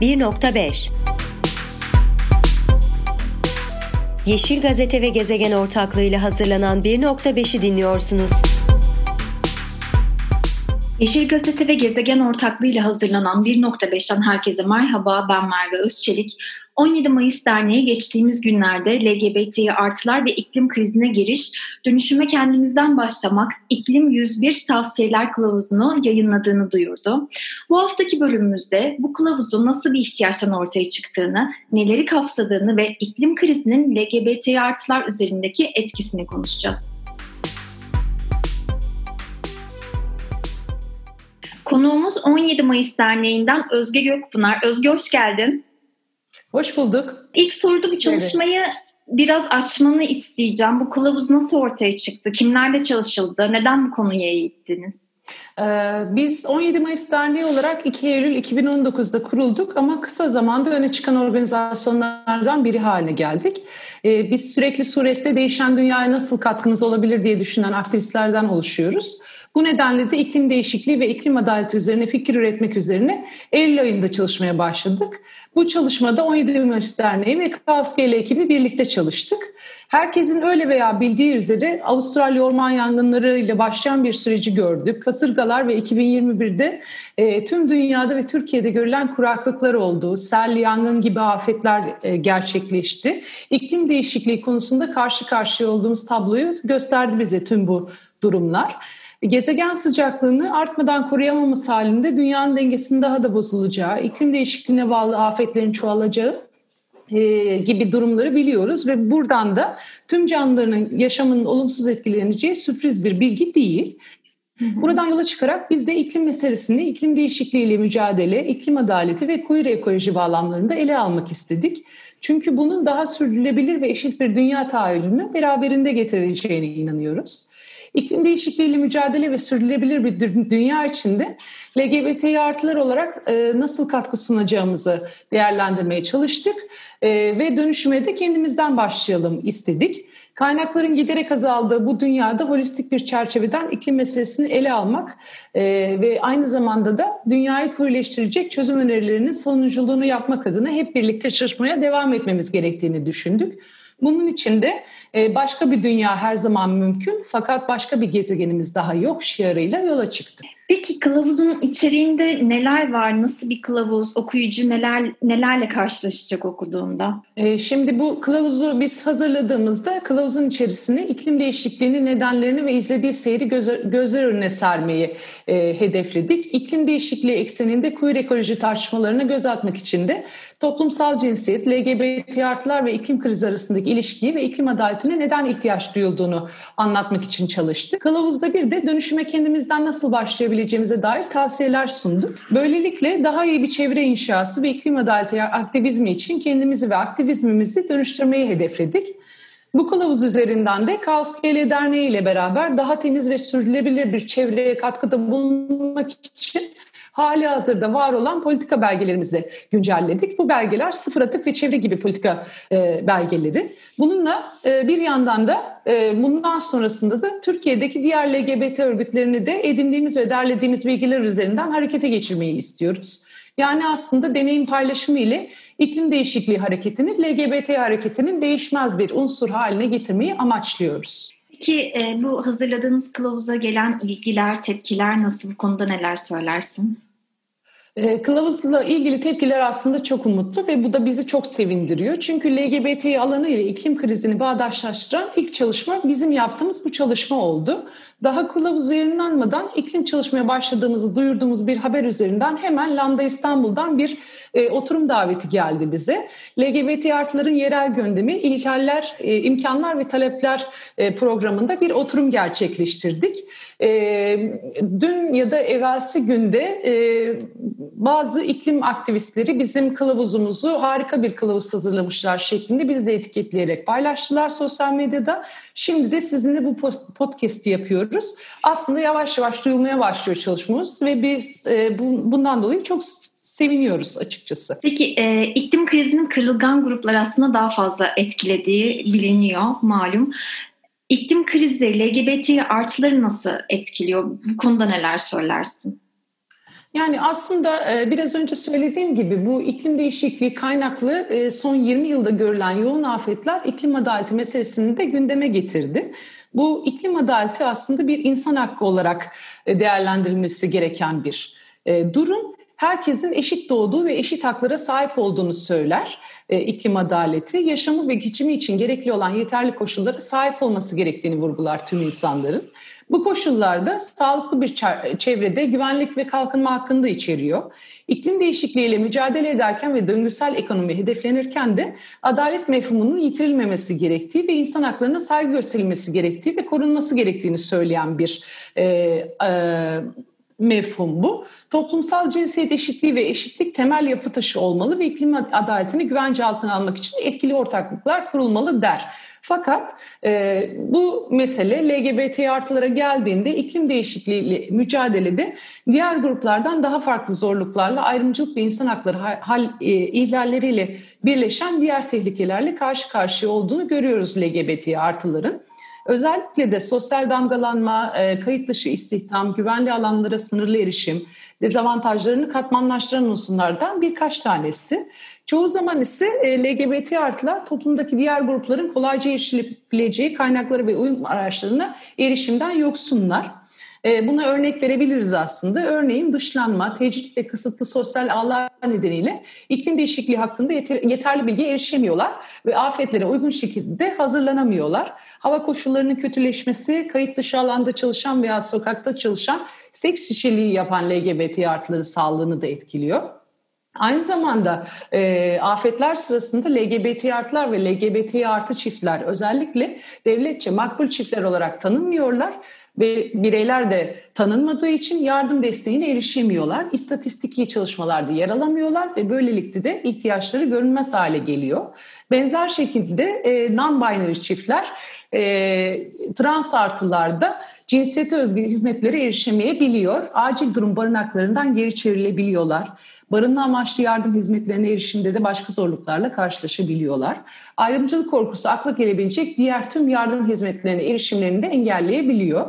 1.5 Yeşil Gazete ve Gezegen ortaklığıyla hazırlanan 1.5'i dinliyorsunuz. Yeşil Gazete ve Gezegen ortaklığıyla hazırlanan 1.5'ten herkese merhaba. Ben Merve Özçelik. 17 Mayıs Derneği geçtiğimiz günlerde LGBT artılar ve iklim krizine giriş, dönüşüme kendimizden başlamak, iklim 101 tavsiyeler kılavuzunu yayınladığını duyurdu. Bu haftaki bölümümüzde bu kılavuzun nasıl bir ihtiyaçtan ortaya çıktığını, neleri kapsadığını ve iklim krizinin LGBT artılar üzerindeki etkisini konuşacağız. Konuğumuz 17 Mayıs Derneği'nden Özge Gökpınar. Özge hoş geldin. Hoş bulduk. İlk soruda bu çalışmayı evet. biraz açmanı isteyeceğim. Bu kılavuz nasıl ortaya çıktı? Kimlerle çalışıldı? Neden bu konuya eğittiniz? Ee, biz 17 Mayıs Derneği olarak 2 Eylül 2019'da kurulduk ama kısa zamanda öne çıkan organizasyonlardan biri haline geldik. Ee, biz sürekli surette değişen dünyaya nasıl katkımız olabilir diye düşünen aktivistlerden oluşuyoruz. Bu nedenle de iklim değişikliği ve iklim adaleti üzerine fikir üretmek üzerine Eylül ayında çalışmaya başladık. Bu çalışmada 17 Mayıs Derneği ve Kaos GL ekibi birlikte çalıştık. Herkesin öyle veya bildiği üzere Avustralya orman yangınları ile başlayan bir süreci gördük. Kasırgalar ve 2021'de e, tüm dünyada ve Türkiye'de görülen kuraklıklar oldu. Sel, yangın gibi afetler e, gerçekleşti. İklim değişikliği konusunda karşı karşıya olduğumuz tabloyu gösterdi bize tüm bu durumlar. Gezegen sıcaklığını artmadan koruyamamız halinde dünyanın dengesinin daha da bozulacağı, iklim değişikliğine bağlı afetlerin çoğalacağı e, gibi durumları biliyoruz ve buradan da tüm canlıların yaşamının olumsuz etkileneceği sürpriz bir bilgi değil. Buradan yola çıkarak biz de iklim meselesini iklim değişikliğiyle mücadele, iklim adaleti ve queer ekoloji bağlamlarında ele almak istedik. Çünkü bunun daha sürdürülebilir ve eşit bir dünya tahayyülünü beraberinde getireceğine inanıyoruz. İklim değişikliğiyle mücadele ve sürdürülebilir bir dünya içinde LGBT artılar olarak e, nasıl katkı sunacağımızı değerlendirmeye çalıştık e, ve dönüşüme de kendimizden başlayalım istedik. Kaynakların giderek azaldığı bu dünyada holistik bir çerçeveden iklim meselesini ele almak e, ve aynı zamanda da dünyayı kuyuleştirecek çözüm önerilerinin sonuculuğunu yapmak adına hep birlikte çalışmaya devam etmemiz gerektiğini düşündük. Bunun için de e, başka bir dünya her zaman mümkün fakat başka bir gezegenimiz daha yok şiarıyla yola çıktı. Peki kılavuzun içeriğinde neler var? Nasıl bir kılavuz? Okuyucu neler nelerle karşılaşacak okuduğunda? Ee, şimdi bu kılavuzu biz hazırladığımızda kılavuzun içerisine iklim değişikliğinin nedenlerini ve izlediği seyri göz, gözler önüne sermeyi e, hedefledik. İklim değişikliği ekseninde queer ekoloji tartışmalarına göz atmak için de toplumsal cinsiyet, LGBT artılar ve iklim krizi arasındaki ilişkiyi ve iklim adaletine neden ihtiyaç duyulduğunu anlatmak için çalıştık. Kılavuzda bir de dönüşüme kendimizden nasıl başlayabileceğimize dair tavsiyeler sunduk. Böylelikle daha iyi bir çevre inşası ve iklim adaleti aktivizmi için kendimizi ve aktivizmimizi dönüştürmeyi hedefledik. Bu kılavuz üzerinden de Kaos GL Derneği ile beraber daha temiz ve sürdürülebilir bir çevreye katkıda bulunmak için hali hazırda var olan politika belgelerimizi güncelledik. Bu belgeler sıfır atık ve çevre gibi politika e, belgeleri. Bununla e, bir yandan da e, bundan sonrasında da Türkiye'deki diğer LGBT örgütlerini de edindiğimiz ve derlediğimiz bilgiler üzerinden harekete geçirmeyi istiyoruz. Yani aslında deneyim paylaşımı ile iklim değişikliği hareketini LGBT hareketinin değişmez bir unsur haline getirmeyi amaçlıyoruz. Peki e, bu hazırladığınız kılavuza gelen ilgiler, tepkiler nasıl? Bu konuda neler söylersin? E, kılavuzla ilgili tepkiler aslında çok umutlu ve bu da bizi çok sevindiriyor. Çünkü LGBT alanı ile iklim krizini bağdaşlaştıran ilk çalışma bizim yaptığımız bu çalışma oldu. Daha kılavuz yayınlanmadan iklim çalışmaya başladığımızı duyurduğumuz bir haber üzerinden hemen Lambda İstanbul'dan bir e, oturum daveti geldi bize. LGBT artıların yerel gündemi İlkeller, e, imkanlar ve talepler e, programında bir oturum gerçekleştirdik. E, dün ya da evvelsi günde e, bazı iklim aktivistleri bizim kılavuzumuzu harika bir kılavuz hazırlamışlar şeklinde biz de etiketleyerek paylaştılar sosyal medyada. Şimdi de sizinle bu podcast'i yapıyoruz. Aslında yavaş yavaş duyulmaya başlıyor çalışmamız ve biz e, bu, bundan dolayı çok seviniyoruz açıkçası. Peki e, iklim krizinin kırılgan gruplar aslında daha fazla etkilediği biliniyor malum. İklim krizi LGBT artıları nasıl etkiliyor? Bu konuda neler söylersin? Yani aslında e, biraz önce söylediğim gibi bu iklim değişikliği kaynaklı e, son 20 yılda görülen yoğun afetler iklim adaleti meselesini de gündeme getirdi. Bu iklim adaleti aslında bir insan hakkı olarak e, değerlendirilmesi gereken bir durum. Herkesin eşit doğduğu ve eşit haklara sahip olduğunu söyler iklim adaleti. Yaşamı ve geçimi için gerekli olan yeterli koşullara sahip olması gerektiğini vurgular tüm insanların. Bu koşullarda sağlıklı bir çevrede güvenlik ve kalkınma hakkını içeriyor. İklim değişikliğiyle mücadele ederken ve döngüsel ekonomi hedeflenirken de adalet mefhumunun yitirilmemesi gerektiği ve insan haklarına saygı gösterilmesi gerektiği ve korunması gerektiğini söyleyen bir e, e, mefhum bu. Toplumsal cinsiyet eşitliği ve eşitlik temel yapı taşı olmalı ve iklim adaletini güvence altına almak için etkili ortaklıklar kurulmalı der. Fakat e, bu mesele LGBT artılara geldiğinde iklim değişikliğiyle mücadelede diğer gruplardan daha farklı zorluklarla ayrımcılık ve insan hakları hal, e, ihlalleriyle birleşen diğer tehlikelerle karşı karşıya olduğunu görüyoruz LGBT artıların. Özellikle de sosyal damgalanma, e, kayıt dışı istihdam, güvenli alanlara sınırlı erişim, dezavantajlarını katmanlaştıran unsurlardan birkaç tanesi. Çoğu zaman ise e, LGBT artılar toplumdaki diğer grupların kolayca erişilebileceği kaynakları ve uyum araçlarına erişimden yoksunlar. E, buna örnek verebiliriz aslında. Örneğin dışlanma, tecrit ve kısıtlı sosyal ağlar nedeniyle iklim değişikliği hakkında yeterli bilgi erişemiyorlar ve afetlere uygun şekilde hazırlanamıyorlar. Hava koşullarının kötüleşmesi, kayıt dışı alanda çalışan veya sokakta çalışan seks işçiliği yapan LGBT artıların sağlığını da etkiliyor. Aynı zamanda e, afetler sırasında LGBT artılar ve LGBT artı çiftler özellikle devletçe makbul çiftler olarak tanınmıyorlar ve bireyler de tanınmadığı için yardım desteğine erişemiyorlar. İstatistiki çalışmalarda yer alamıyorlar ve böylelikle de ihtiyaçları görünmez hale geliyor. Benzer şekilde e, non-binary çiftler e, trans artılarda cinsiyete özgü hizmetlere erişemeyebiliyor. Acil durum barınaklarından geri çevrilebiliyorlar barınma amaçlı yardım hizmetlerine erişimde de başka zorluklarla karşılaşabiliyorlar. Ayrımcılık korkusu akla gelebilecek diğer tüm yardım hizmetlerine erişimlerini de engelleyebiliyor.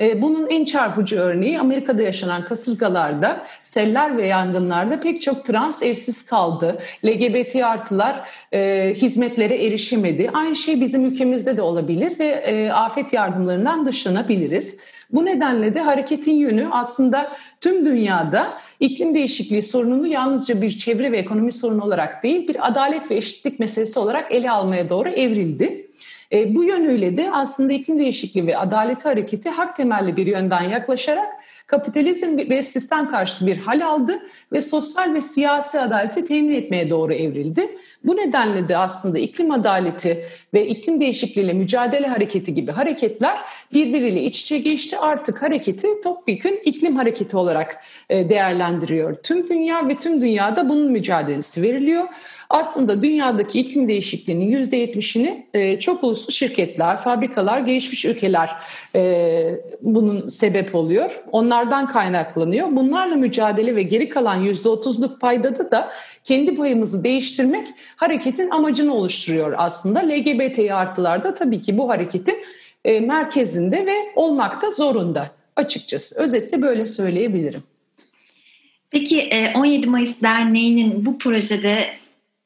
Ee, bunun en çarpıcı örneği Amerika'da yaşanan kasırgalarda, seller ve yangınlarda pek çok trans evsiz kaldı. LGBT artılar e, hizmetlere erişemedi. Aynı şey bizim ülkemizde de olabilir ve e, afet yardımlarından dışlanabiliriz. Bu nedenle de hareketin yönü aslında tüm dünyada iklim değişikliği sorununu yalnızca bir çevre ve ekonomi sorunu olarak değil bir adalet ve eşitlik meselesi olarak ele almaya doğru evrildi. E, bu yönüyle de aslında iklim değişikliği ve adaleti hareketi hak temelli bir yönden yaklaşarak kapitalizm ve sistem karşıtı bir hal aldı ve sosyal ve siyasi adaleti temin etmeye doğru evrildi. Bu nedenle de aslında iklim adaleti ve iklim değişikliğiyle mücadele hareketi gibi hareketler birbiriyle iç içe geçti. Artık hareketi topyekün iklim hareketi olarak e, değerlendiriyor. Tüm dünya ve tüm dünyada bunun mücadelesi veriliyor. Aslında dünyadaki iklim değişikliğinin %70'ini e, çok uluslu şirketler, fabrikalar, gelişmiş ülkeler e, bunun sebep oluyor. Onlardan kaynaklanıyor. Bunlarla mücadele ve geri kalan %30'luk paydada da kendi payımızı değiştirmek hareketin amacını oluşturuyor aslında. LGBT artılar da tabii ki bu hareketin e, merkezinde ve olmakta zorunda açıkçası. Özetle böyle söyleyebilirim. Peki 17 Mayıs Derneği'nin bu projede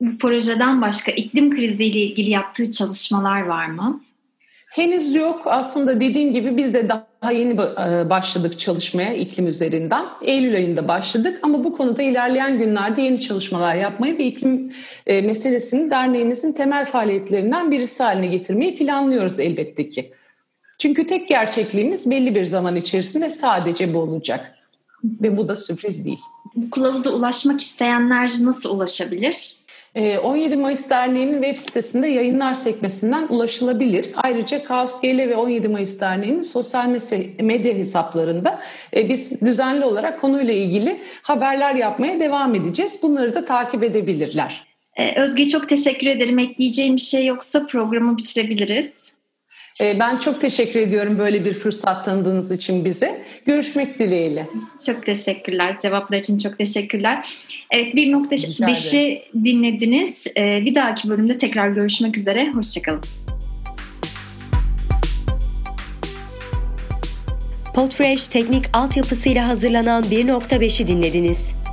bu projeden başka iklim kriziyle ilgili yaptığı çalışmalar var mı? Henüz yok. Aslında dediğim gibi biz de daha yeni e, başladık çalışmaya iklim üzerinden. Eylül ayında başladık ama bu konuda ilerleyen günlerde yeni çalışmalar yapmayı ve iklim e, meselesini derneğimizin temel faaliyetlerinden birisi haline getirmeyi planlıyoruz elbette ki. Çünkü tek gerçekliğimiz belli bir zaman içerisinde sadece bu olacak. Ve bu da sürpriz değil. Bu kılavuza ulaşmak isteyenler nasıl ulaşabilir? 17 ee, Mayıs Derneği'nin web sitesinde yayınlar sekmesinden ulaşılabilir. Ayrıca Kaos GL ve 17 Mayıs Derneği'nin sosyal medya hesaplarında e, biz düzenli olarak konuyla ilgili haberler yapmaya devam edeceğiz. Bunları da takip edebilirler. Ee, Özge çok teşekkür ederim. Ekleyeceğim bir şey yoksa programı bitirebiliriz. Ee, ben çok teşekkür ediyorum böyle bir fırsat tanıdığınız için bize. Görüşmek dileğiyle. Çok teşekkürler. Cevaplar için çok teşekkürler. Evet 1.5'i dinlediniz. Ee, bir dahaki bölümde tekrar görüşmek üzere. Hoşçakalın. Podfresh teknik altyapısıyla hazırlanan 1.5'i dinlediniz.